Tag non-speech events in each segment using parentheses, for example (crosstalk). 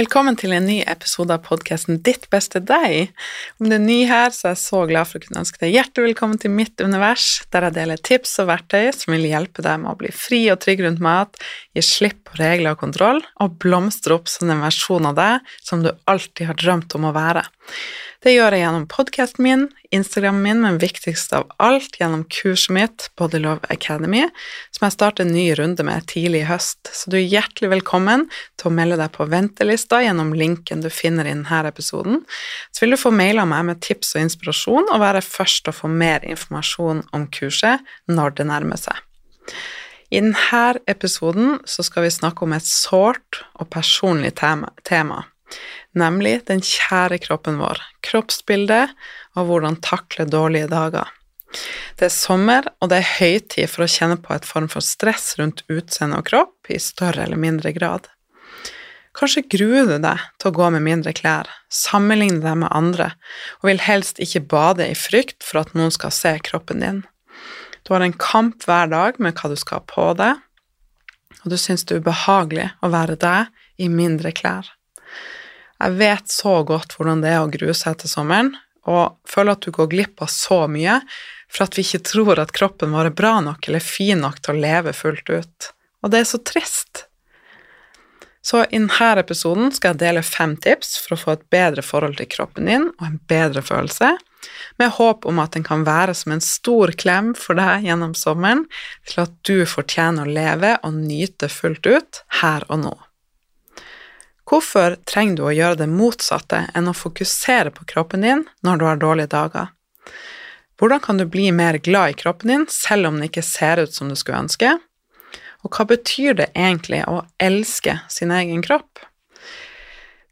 Velkommen til en ny episode av podkasten Ditt beste deg. Om du er ny her, så er jeg så glad for å kunne ønske deg hjertelig velkommen til mitt univers, der jeg deler tips og verktøy som vil hjelpe deg med å bli fri og trygg rundt mat, gi slipp på regler og kontroll, og blomstre opp som den versjonen av deg som du alltid har drømt om å være. Det gjør jeg gjennom podkasten min, Instagrammen min, men viktigst av alt gjennom kurset mitt, Body Love Academy, som jeg starter en ny runde med tidlig i høst. Så du er hjertelig velkommen til å melde deg på ventelista gjennom linken du finner i denne episoden. Så vil du få mail av meg med tips og inspirasjon, og være først til å få mer informasjon om kurset når det nærmer seg. I denne episoden så skal vi snakke om et sårt og personlig tema nemlig den kjære kroppen vår, kroppsbildet og hvordan takle dårlige dager. Det er sommer, og det er høytid for å kjenne på et form for stress rundt utseende og kropp i større eller mindre grad. Kanskje gruer du deg til å gå med mindre klær, sammenligne deg med andre, og vil helst ikke bade i frykt for at noen skal se kroppen din. Du har en kamp hver dag med hva du skal ha på deg, og du syns det er ubehagelig å være deg i mindre klær. Jeg vet så godt hvordan det er å grue seg til sommeren, og føler at du går glipp av så mye for at vi ikke tror at kroppen vår er bra nok eller fin nok til å leve fullt ut. Og det er så trist. Så i denne episoden skal jeg dele fem tips for å få et bedre forhold til kroppen din og en bedre følelse, med håp om at den kan være som en stor klem for deg gjennom sommeren, til at du fortjener å leve og nyte fullt ut her og nå. Hvorfor trenger du å gjøre det motsatte enn å fokusere på kroppen din når du har dårlige dager? Hvordan kan du bli mer glad i kroppen din selv om den ikke ser ut som du skulle ønske? Og hva betyr det egentlig å elske sin egen kropp?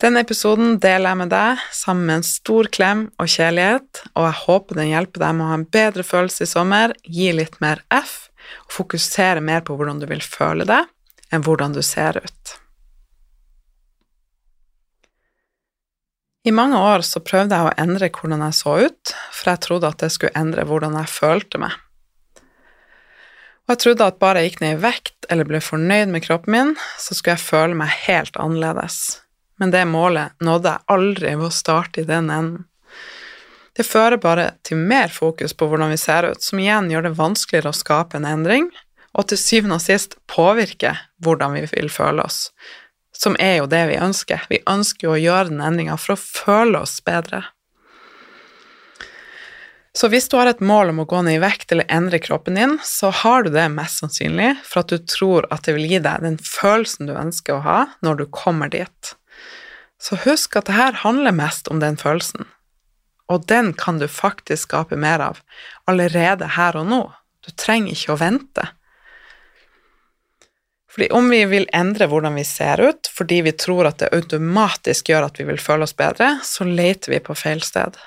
Denne episoden deler jeg med deg sammen med en stor klem og kjærlighet, og jeg håper den hjelper deg med å ha en bedre følelse i sommer, gi litt mer F, og fokusere mer på hvordan du vil føle deg, enn hvordan du ser ut. I mange år så prøvde jeg å endre hvordan jeg så ut, for jeg trodde at det skulle endre hvordan jeg følte meg. Og jeg trodde at bare jeg gikk ned i vekt eller ble fornøyd med kroppen min, så skulle jeg føle meg helt annerledes. Men det målet nådde jeg aldri ved å starte i den enden. Det fører bare til mer fokus på hvordan vi ser ut, som igjen gjør det vanskeligere å skape en endring, og til syvende og sist påvirke hvordan vi vil føle oss, som er jo det vi ønsker. Vi ønsker jo å gjøre den endringa for å føle oss bedre. Så hvis du har et mål om å gå ned i vekt eller endre kroppen din, så har du det mest sannsynlig for at du tror at det vil gi deg den følelsen du ønsker å ha når du kommer dit. Så husk at det her handler mest om den følelsen, og den kan du faktisk skape mer av allerede her og nå. Du trenger ikke å vente. Fordi om vi vil endre hvordan vi ser ut fordi vi tror at det automatisk gjør at vi vil føle oss bedre, så leter vi på feil sted.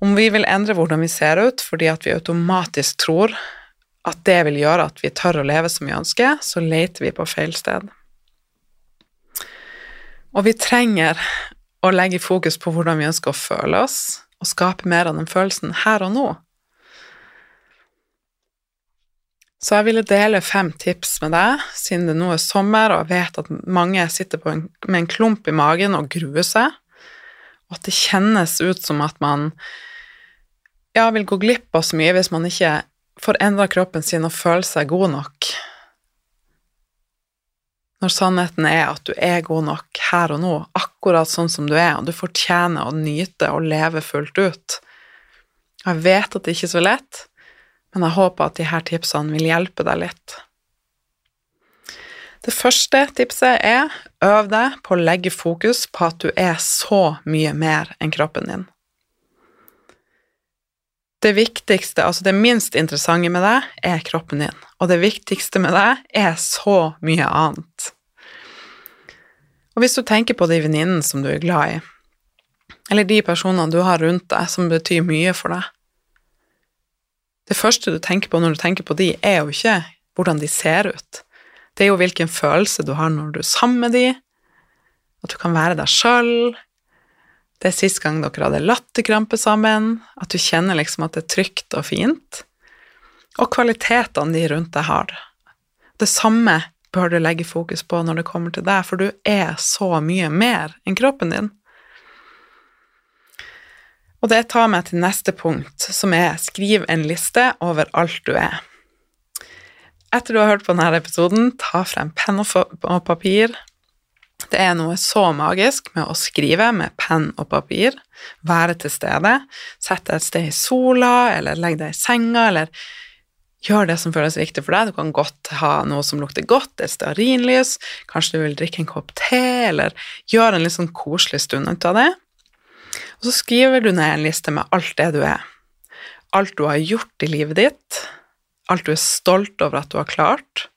Om vi vil endre hvordan vi ser ut fordi at vi automatisk tror at det vil gjøre at vi tør å leve som vi ønsker, så leter vi på feil sted. Og vi trenger å legge fokus på hvordan vi ønsker å føle oss, og skape mer av den følelsen her og nå. Så jeg ville dele fem tips med deg, siden det nå er sommer, og jeg vet at mange sitter en, med en klump i magen og gruer seg, og at det kjennes ut som at man ja, vil gå glipp av så mye hvis man ikke får endra kroppen sin og føler seg god nok. Når sannheten er at du er god nok her og nå, akkurat sånn som du er, og du fortjener å nyte og leve fullt ut. Jeg vet at det ikke er så lett, men jeg håper at disse tipsene vil hjelpe deg litt. Det første tipset er øv deg på å legge fokus på at du er så mye mer enn kroppen din det viktigste, altså det minst interessante med deg, er kroppen din, og det viktigste med deg er så mye annet. Og hvis du tenker på de venninnene som du er glad i, eller de personene du har rundt deg som betyr mye for deg Det første du tenker på når du tenker på de, er jo ikke hvordan de ser ut. Det er jo hvilken følelse du har når du er sammen med de, at du kan være deg sjøl, det er sist gang dere hadde latterkrampe sammen, at du kjenner liksom at det er trygt og fint, og kvalitetene de rundt deg har. Det samme bør du legge fokus på når det kommer til deg, for du er så mye mer enn kroppen din. Og det tar meg til neste punkt, som er skriv en liste over alt du er. Etter du har hørt på denne episoden, ta frem penn og papir, det er noe så magisk med å skrive med penn og papir, være til stede, sette deg et sted i sola, eller legge deg i senga, eller gjør det som føles viktig for deg. Du kan godt ha noe som lukter godt, et stearinlys, kanskje du vil drikke en kopp te, eller gjøre en litt sånn koselig stund ut av det. Og så skriver du ned en liste med alt det du er. Alt du har gjort i livet ditt, alt du er stolt over at du har klart,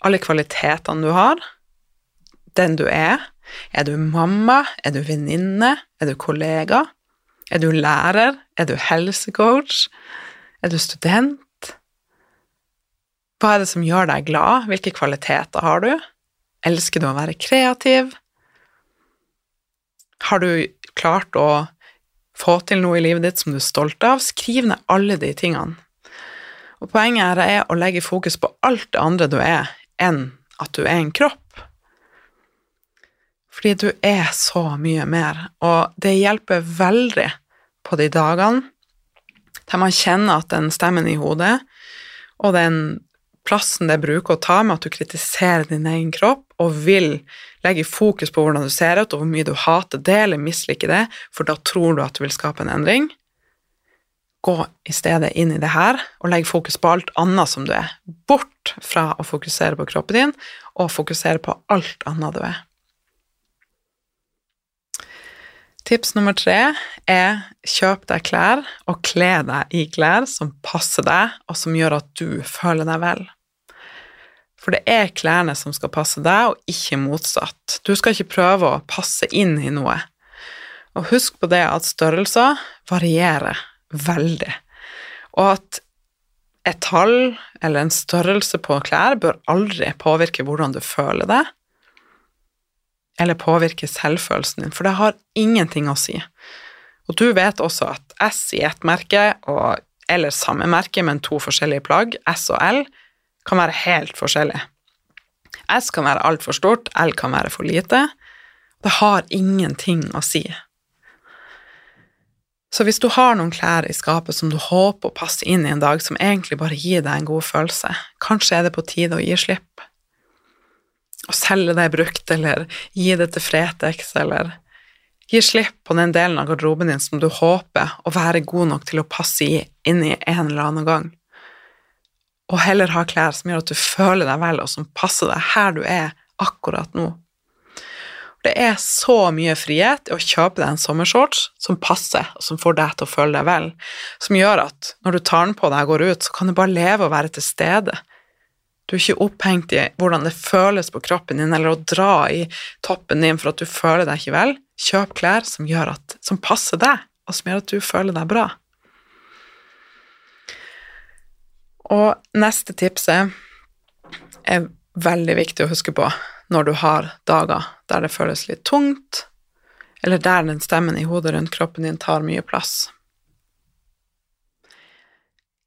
alle kvalitetene du har den du er. Er du mamma? Er du venninne? Er du kollega? Er du lærer? Er du helsecoach? Er du student? Hva er det som gjør deg glad? Hvilke kvaliteter har du? Elsker du å være kreativ? Har du klart å få til noe i livet ditt som du er stolt av? Skriv ned alle de tingene. Og Poenget her er å legge fokus på alt det andre du er, enn at du er en kropp. Fordi du er så mye mer, og det hjelper veldig på de dagene der man kjenner at den stemmen i hodet og den plassen det bruker å ta med at du kritiserer din egen kropp og vil legge fokus på hvordan du ser ut, og hvor mye du hater det eller misliker det, for da tror du at du vil skape en endring. Gå i stedet inn i det her og legg fokus på alt annet som du er. Bort fra å fokusere på kroppen din og fokusere på alt annet du er. Tips nummer tre er kjøp deg klær, og kle deg i klær som passer deg, og som gjør at du føler deg vel. For det er klærne som skal passe deg, og ikke motsatt. Du skal ikke prøve å passe inn i noe. Og husk på det at størrelser varierer veldig, og at et tall eller en størrelse på klær bør aldri påvirke hvordan du føler deg, eller påvirke selvfølelsen din, for det har ingenting å si. Og du vet også at S i ett merke, og, eller samme merke, men to forskjellige plagg, S og L, kan være helt forskjellig. S kan være altfor stort, L kan være for lite. Det har ingenting å si. Så hvis du har noen klær i skapet som du håper å passe inn i en dag, som egentlig bare gir deg en god følelse, kanskje er det på tide å gi slipp. Å selge deg brukt, eller gi det til Fretex, eller gi slipp på den delen av garderoben din som du håper å være god nok til å passe inn i en eller annen gang. Og heller ha klær som gjør at du føler deg vel, og som passer deg her du er akkurat nå. Det er så mye frihet i å kjøpe deg en sommershorts som passer, og som får deg til å føle deg vel, som gjør at når du tar den på deg og går ut, så kan du bare leve og være til stede. Du er ikke opphengt i hvordan det føles på kroppen din, eller å dra i toppen din for at du føler deg ikke vel. Kjøp klær som, at, som passer deg, og som gjør at du føler deg bra. Og neste tipset er veldig viktig å huske på når du har dager der det føles litt tungt, eller der den stemmen i hodet rundt kroppen din tar mye plass.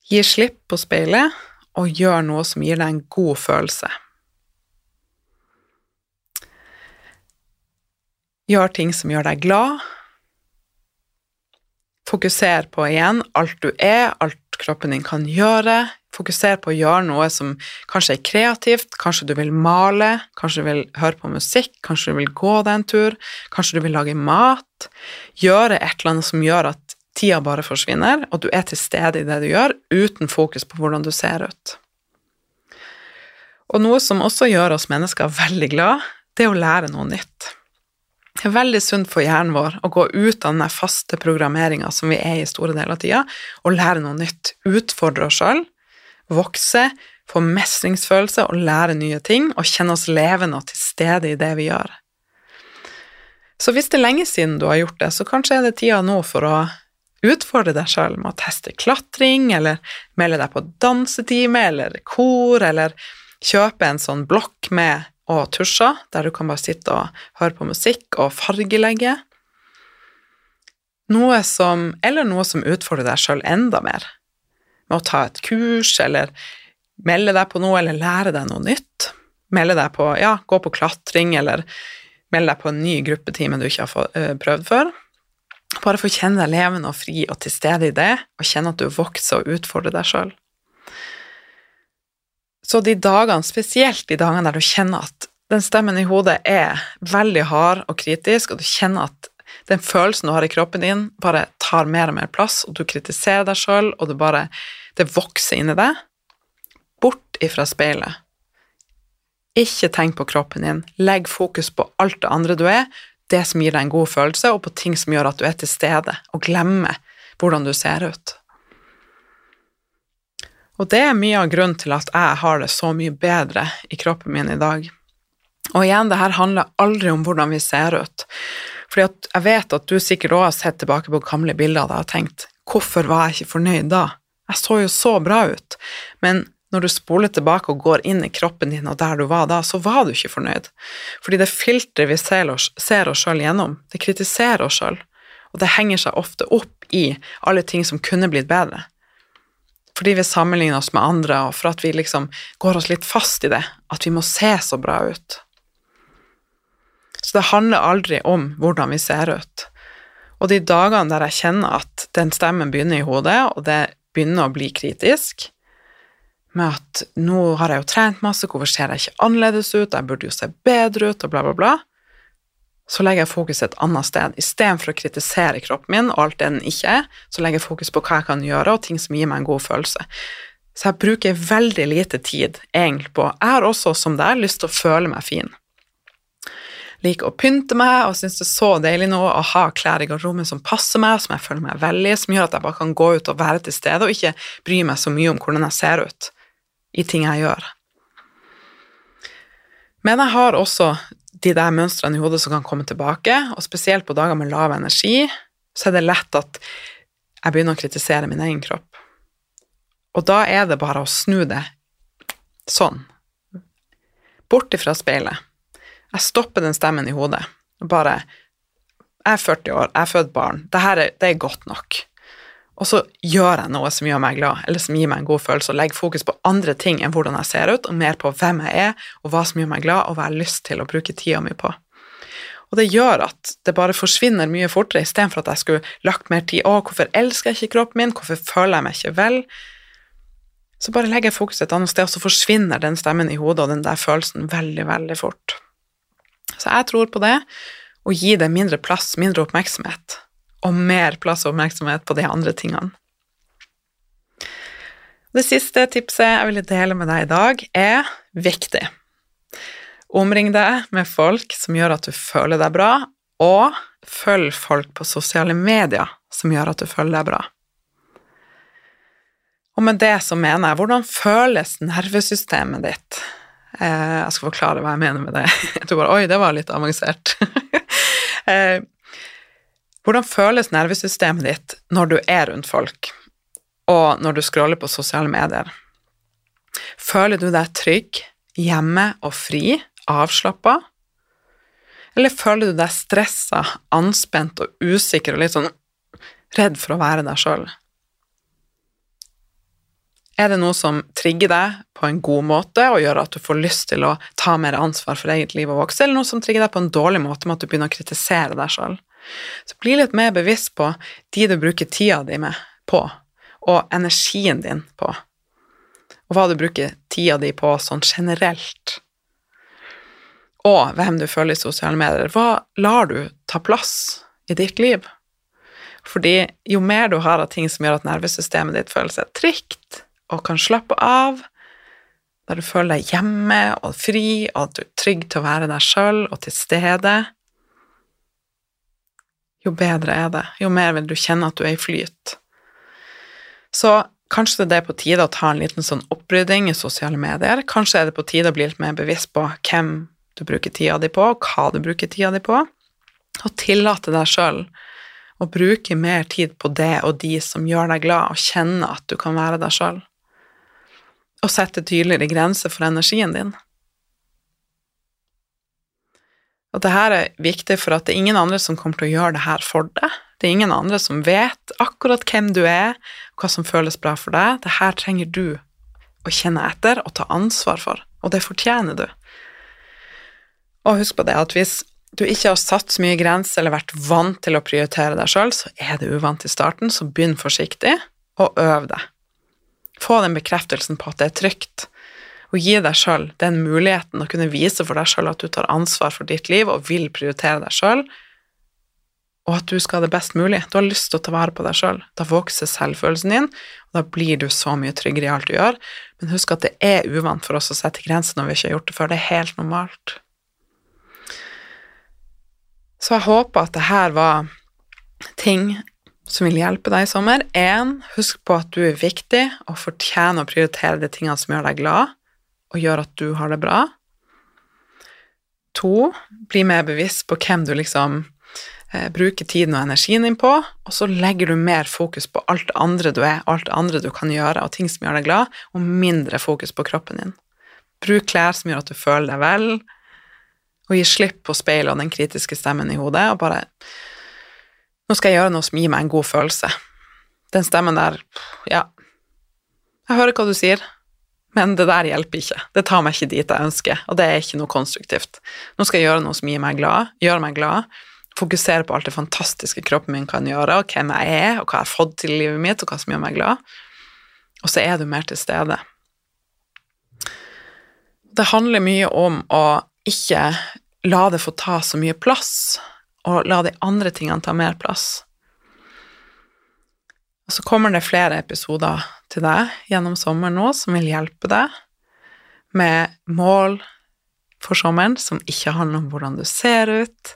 Gi slipp på speilet og gjør noe som gir deg en god følelse. Gjør ting som gjør deg glad. Fokuser på igjen alt du er, alt kroppen din kan gjøre. Fokuser på å gjøre noe som kanskje er kreativt, kanskje du vil male, kanskje du vil høre på musikk, kanskje du vil gå deg en tur, kanskje du vil lage mat. Gjøre et eller annet som gjør at tida bare forsvinner, og du er til stede i det du gjør, uten fokus på hvordan du ser ut. Og noe som også gjør oss mennesker veldig glad, det er å lære noe nytt. Det er veldig sunt for hjernen vår å gå ut av den faste programmeringa som vi er i store deler av tida, og lære noe nytt. Utfordre oss sjøl, vokse, få mestringsfølelse og lære nye ting, og kjenne oss levende og til stede i det vi gjør. Så hvis det er lenge siden du har gjort det, så kanskje er det tida nå for å utfordre deg sjøl med å teste klatring, eller melde deg på dansetime, eller kor, eller kjøpe en sånn blokk med og tusjer, der du kan bare sitte og høre på musikk og fargelegge. Noe som, eller noe som utfordrer deg sjøl enda mer med å ta et kurs, eller melde deg på noe, eller lære deg noe nytt. Melde deg på, ja, gå på klatring, eller melde deg på en ny gruppetime du ikke har eh, prøvd før. Bare få kjenne deg levende og fri og til stede i det, og kjenne at du vokser og utfordrer deg sjøl. Så de dagene, spesielt de dagene der du kjenner at den stemmen i hodet er veldig hard og kritisk, og du kjenner at den følelsen du har i kroppen din, bare tar mer og mer plass, og du kritiserer deg sjøl, og du bare Det vokser inni deg. Bort ifra speilet. Ikke tenk på kroppen din. Legg fokus på alt det andre du er, det som gir deg en god følelse, og på ting som gjør at du er til stede, og glemmer hvordan du ser ut. Og det er mye av grunnen til at jeg har det så mye bedre i kroppen min i dag. Og igjen, det her handler aldri om hvordan vi ser ut. Fordi jeg vet at du sikkert også har sett tilbake på gamle bilder og tenkt hvorfor var jeg ikke fornøyd da? Jeg så jo så bra ut. Men når du spoler tilbake og går inn i kroppen din og der du var da, så var du ikke fornøyd. Fordi det filteret vi ser oss, ser sjøl gjennom, det kritiserer oss sjøl, og det henger seg ofte opp i alle ting som kunne blitt bedre. Fordi vi sammenligner oss med andre, og for at vi liksom går oss litt fast i det, at vi må se så bra ut. Så det handler aldri om hvordan vi ser ut. Og de dagene der jeg kjenner at den stemmen begynner i hodet, og det begynner å bli kritisk, med at nå har jeg jo trent masse, hvorfor ser jeg ikke annerledes ut, jeg burde jo se bedre ut, og bla, bla, bla, så legger jeg fokus et annet sted. Istedenfor å kritisere kroppen min og alt det den ikke er, så legger jeg fokus på hva jeg kan gjøre, og ting som gir meg en god følelse. Så jeg bruker veldig lite tid egentlig på Jeg har også, som deg, lyst til å føle meg fin liker å pynte meg og syns det er så deilig nå å ha klær i garderoben som passer meg, som jeg føler meg vel i, som gjør at jeg bare kan gå ut og være til stede og ikke bry meg så mye om hvordan jeg ser ut i ting jeg gjør. Men jeg har også de der mønstrene i hodet som kan komme tilbake, og spesielt på dager med lav energi, så er det lett at jeg begynner å kritisere min egen kropp. Og da er det bare å snu det sånn, bort ifra speilet jeg stopper den stemmen i hodet og bare Jeg er 40 år, jeg er født barn, det her er, det er godt nok. Og så gjør jeg noe som gjør meg glad, eller som gir meg en god følelse, og legger fokus på andre ting enn hvordan jeg ser ut, og mer på hvem jeg er, og hva som gjør meg glad, og hva jeg har lyst til å bruke tida mi på. Og det gjør at det bare forsvinner mye fortere, istedenfor at jeg skulle lagt mer tid Å, hvorfor elsker jeg ikke kroppen min? Hvorfor føler jeg meg ikke vel? Så bare legger jeg fokuset et annet sted, og så forsvinner den stemmen i hodet og den der følelsen veldig, veldig fort. Så jeg tror på det, å gi det mindre plass, mindre oppmerksomhet, og mer plass og oppmerksomhet på de andre tingene. Det siste tipset jeg ville dele med deg i dag, er viktig. Omring deg med folk som gjør at du føler deg bra, og følg folk på sosiale medier som gjør at du føler deg bra. Og med det så mener jeg, hvordan føles nervesystemet ditt? Eh, jeg skal forklare hva jeg mener med det. (laughs) Jeg tror bare Oi, det var litt avansert. (laughs) eh, hvordan føles nervesystemet ditt når du er rundt folk, og når du scroller på sosiale medier? Føler du deg trygg, hjemme og fri? avslappa? Eller føler du deg stressa, anspent og usikker og litt sånn redd for å være deg sjøl? Er det noe som trigger deg på en god måte og gjør at du får lyst til å ta mer ansvar for eget liv og vokse, eller noe som trigger deg på en dårlig måte med at du begynner å kritisere deg sjøl? Så bli litt mer bevisst på de du bruker tida di med på, og energien din på, og hva du bruker tida di på sånn generelt og hvem du følger i sosiale medier. Hva lar du ta plass i ditt liv? Fordi jo mer du har av ting som gjør at nervesystemet ditt føler seg trygt og kan slappe av, der du føler deg hjemme og fri, og at du er trygg til å være deg sjøl og til stede, jo bedre er det. Jo mer vil du kjenne at du er i flyt. Så kanskje det er på tide å ta en liten sånn opprydding i sosiale medier. Kanskje er det på tide å bli litt mer bevisst på hvem du bruker tida di på, hva du bruker tida di på, og tillate deg sjøl å bruke mer tid på det og de som gjør deg glad, og kjenne at du kan være deg sjøl. Og sette tydeligere grenser for energien din. Og det her er viktig for at det er ingen andre som kommer til å gjøre det her for deg. Det er ingen andre som vet akkurat hvem du er, hva som føles bra for deg. Det her trenger du å kjenne etter og ta ansvar for, og det fortjener du. Og husk på det at hvis du ikke har satt så mye grenser eller vært vant til å prioritere deg sjøl, så er det uvant i starten, så begynn forsiktig, og øv deg. Få den bekreftelsen på at det er trygt, og gi deg sjøl den muligheten å kunne vise for deg sjøl at du tar ansvar for ditt liv og vil prioritere deg sjøl, og at du skal ha det best mulig. Du har lyst til å ta vare på deg sjøl. Da vokser selvfølelsen din, og da blir du så mye tryggere i alt du gjør. Men husk at det er uvant for oss å sette grenser når vi ikke har gjort det før. Det er helt normalt. Så jeg håper at det her var ting som vil hjelpe deg i sommer. Én, husk på at du er viktig og fortjener å prioritere de tingene som gjør deg glad, og gjør at du har det bra. To, bli mer bevisst på hvem du liksom eh, bruker tiden og energien din på, og så legger du mer fokus på alt det andre du er, alt det andre du kan gjøre, og ting som gjør deg glad, og mindre fokus på kroppen din. Bruk klær som gjør at du føler deg vel, og gi slipp på speilet og den kritiske stemmen i hodet, og bare Nå skal jeg gjøre noe som gir meg en god følelse. Den stemmen der Ja, jeg hører hva du sier, men det der hjelper ikke. Det tar meg ikke dit jeg ønsker, og det er ikke noe konstruktivt. Nå skal jeg gjøre noe som gir meg glad, gjør meg glad, fokusere på alt det fantastiske kroppen min kan gjøre, og hvem jeg er, og hva jeg har fått til i livet mitt, og hva som gjør meg glad. Og så er du mer til stede. Det handler mye om å ikke la det få ta så mye plass, og la de andre tingene ta mer plass. Og så kommer det flere episoder til deg gjennom sommeren nå som vil hjelpe deg med mål for sommeren som ikke handler om hvordan du ser ut,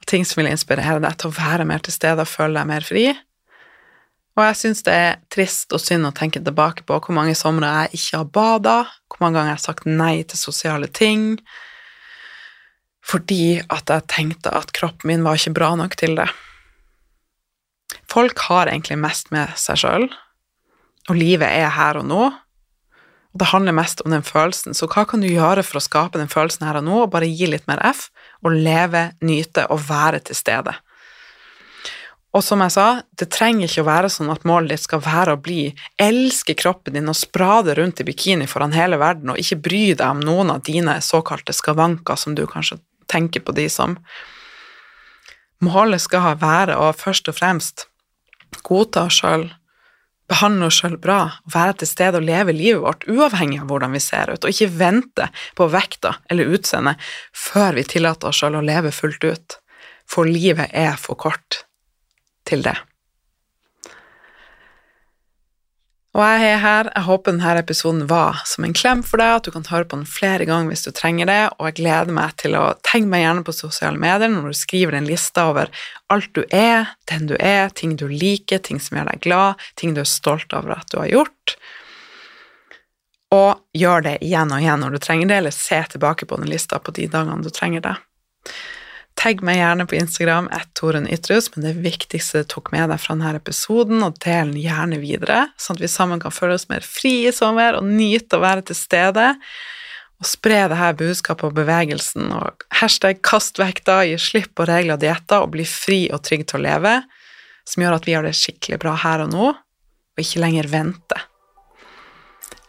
og ting som vil inspirere deg til å være mer til stede og føle deg mer fri. Og jeg syns det er trist og synd å tenke tilbake på hvor mange somre jeg ikke har bada, hvor mange ganger jeg har sagt nei til sosiale ting, fordi at jeg tenkte at kroppen min var ikke bra nok til det. Folk har egentlig mest med seg sjøl, og livet er her og nå. Og det handler mest om den følelsen, så hva kan du gjøre for å skape den følelsen her og nå, og bare gi litt mer F, og leve, nyte og være til stede? Og som jeg sa, det trenger ikke å være sånn at målet ditt skal være å bli elske kroppen din og sprade rundt i bikini foran hele verden og ikke bry deg om noen av dine såkalte skavanker som du kanskje tenker på de som Målet skal være å først og fremst godta oss sjøl, behandle oss sjøl bra, være til stede og leve livet vårt uavhengig av hvordan vi ser ut, og ikke vente på vekta eller utseendet før vi tillater oss sjøl å leve fullt ut, for livet er for kort til det. Og jeg er her. Jeg håper denne episoden var som en klem for deg, at du kan høre på den flere ganger hvis du trenger det, og jeg gleder meg til å tenke meg gjerne på sosiale medier når du skriver en liste over alt du er, den du er, ting du liker, ting som gjør deg glad, ting du er stolt over at du har gjort. Og gjør det igjen og igjen når du trenger det, eller se tilbake på den lista på de dagene du trenger det. Tagg meg gjerne på Instagram, Torunn Ytrus, men det viktigste du tok med deg fra denne episoden, og del den gjerne videre, sånn at vi sammen kan føle oss mer fri i sommer og nyte å være til stede. Og spre det her budskapet og bevegelsen, og hashtag kast vekta, gi slipp på regler og dietter, og bli fri og trygg til å leve, som gjør at vi har det skikkelig bra her og nå, og ikke lenger vente.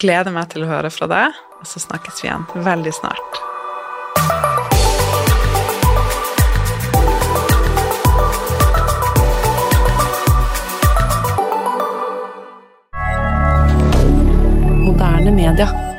Gleder meg til å høre fra deg, og så snakkes vi igjen veldig snart. Canada.